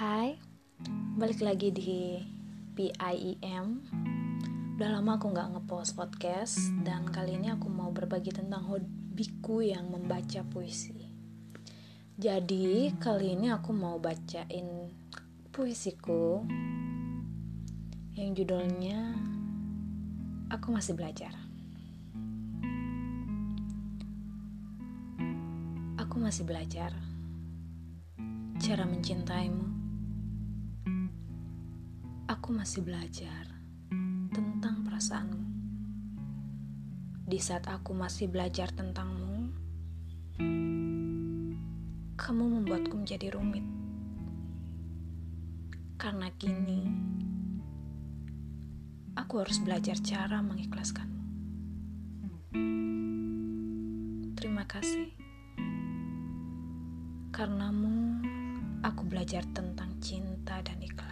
Hai, balik lagi di PIEM Udah lama aku gak ngepost podcast Dan kali ini aku mau berbagi tentang hobiku yang membaca puisi. Jadi kali ini aku mau bacain puisiku Yang judulnya Aku Masih Belajar. Aku masih belajar cara mencintaimu. Aku masih belajar tentang perasaanmu. Di saat aku masih belajar tentangmu, kamu membuatku menjadi rumit. Karena kini aku harus belajar cara mengikhlaskanmu. Terima kasih. Karenamu, aku belajar tentang cinta dan ikhlas.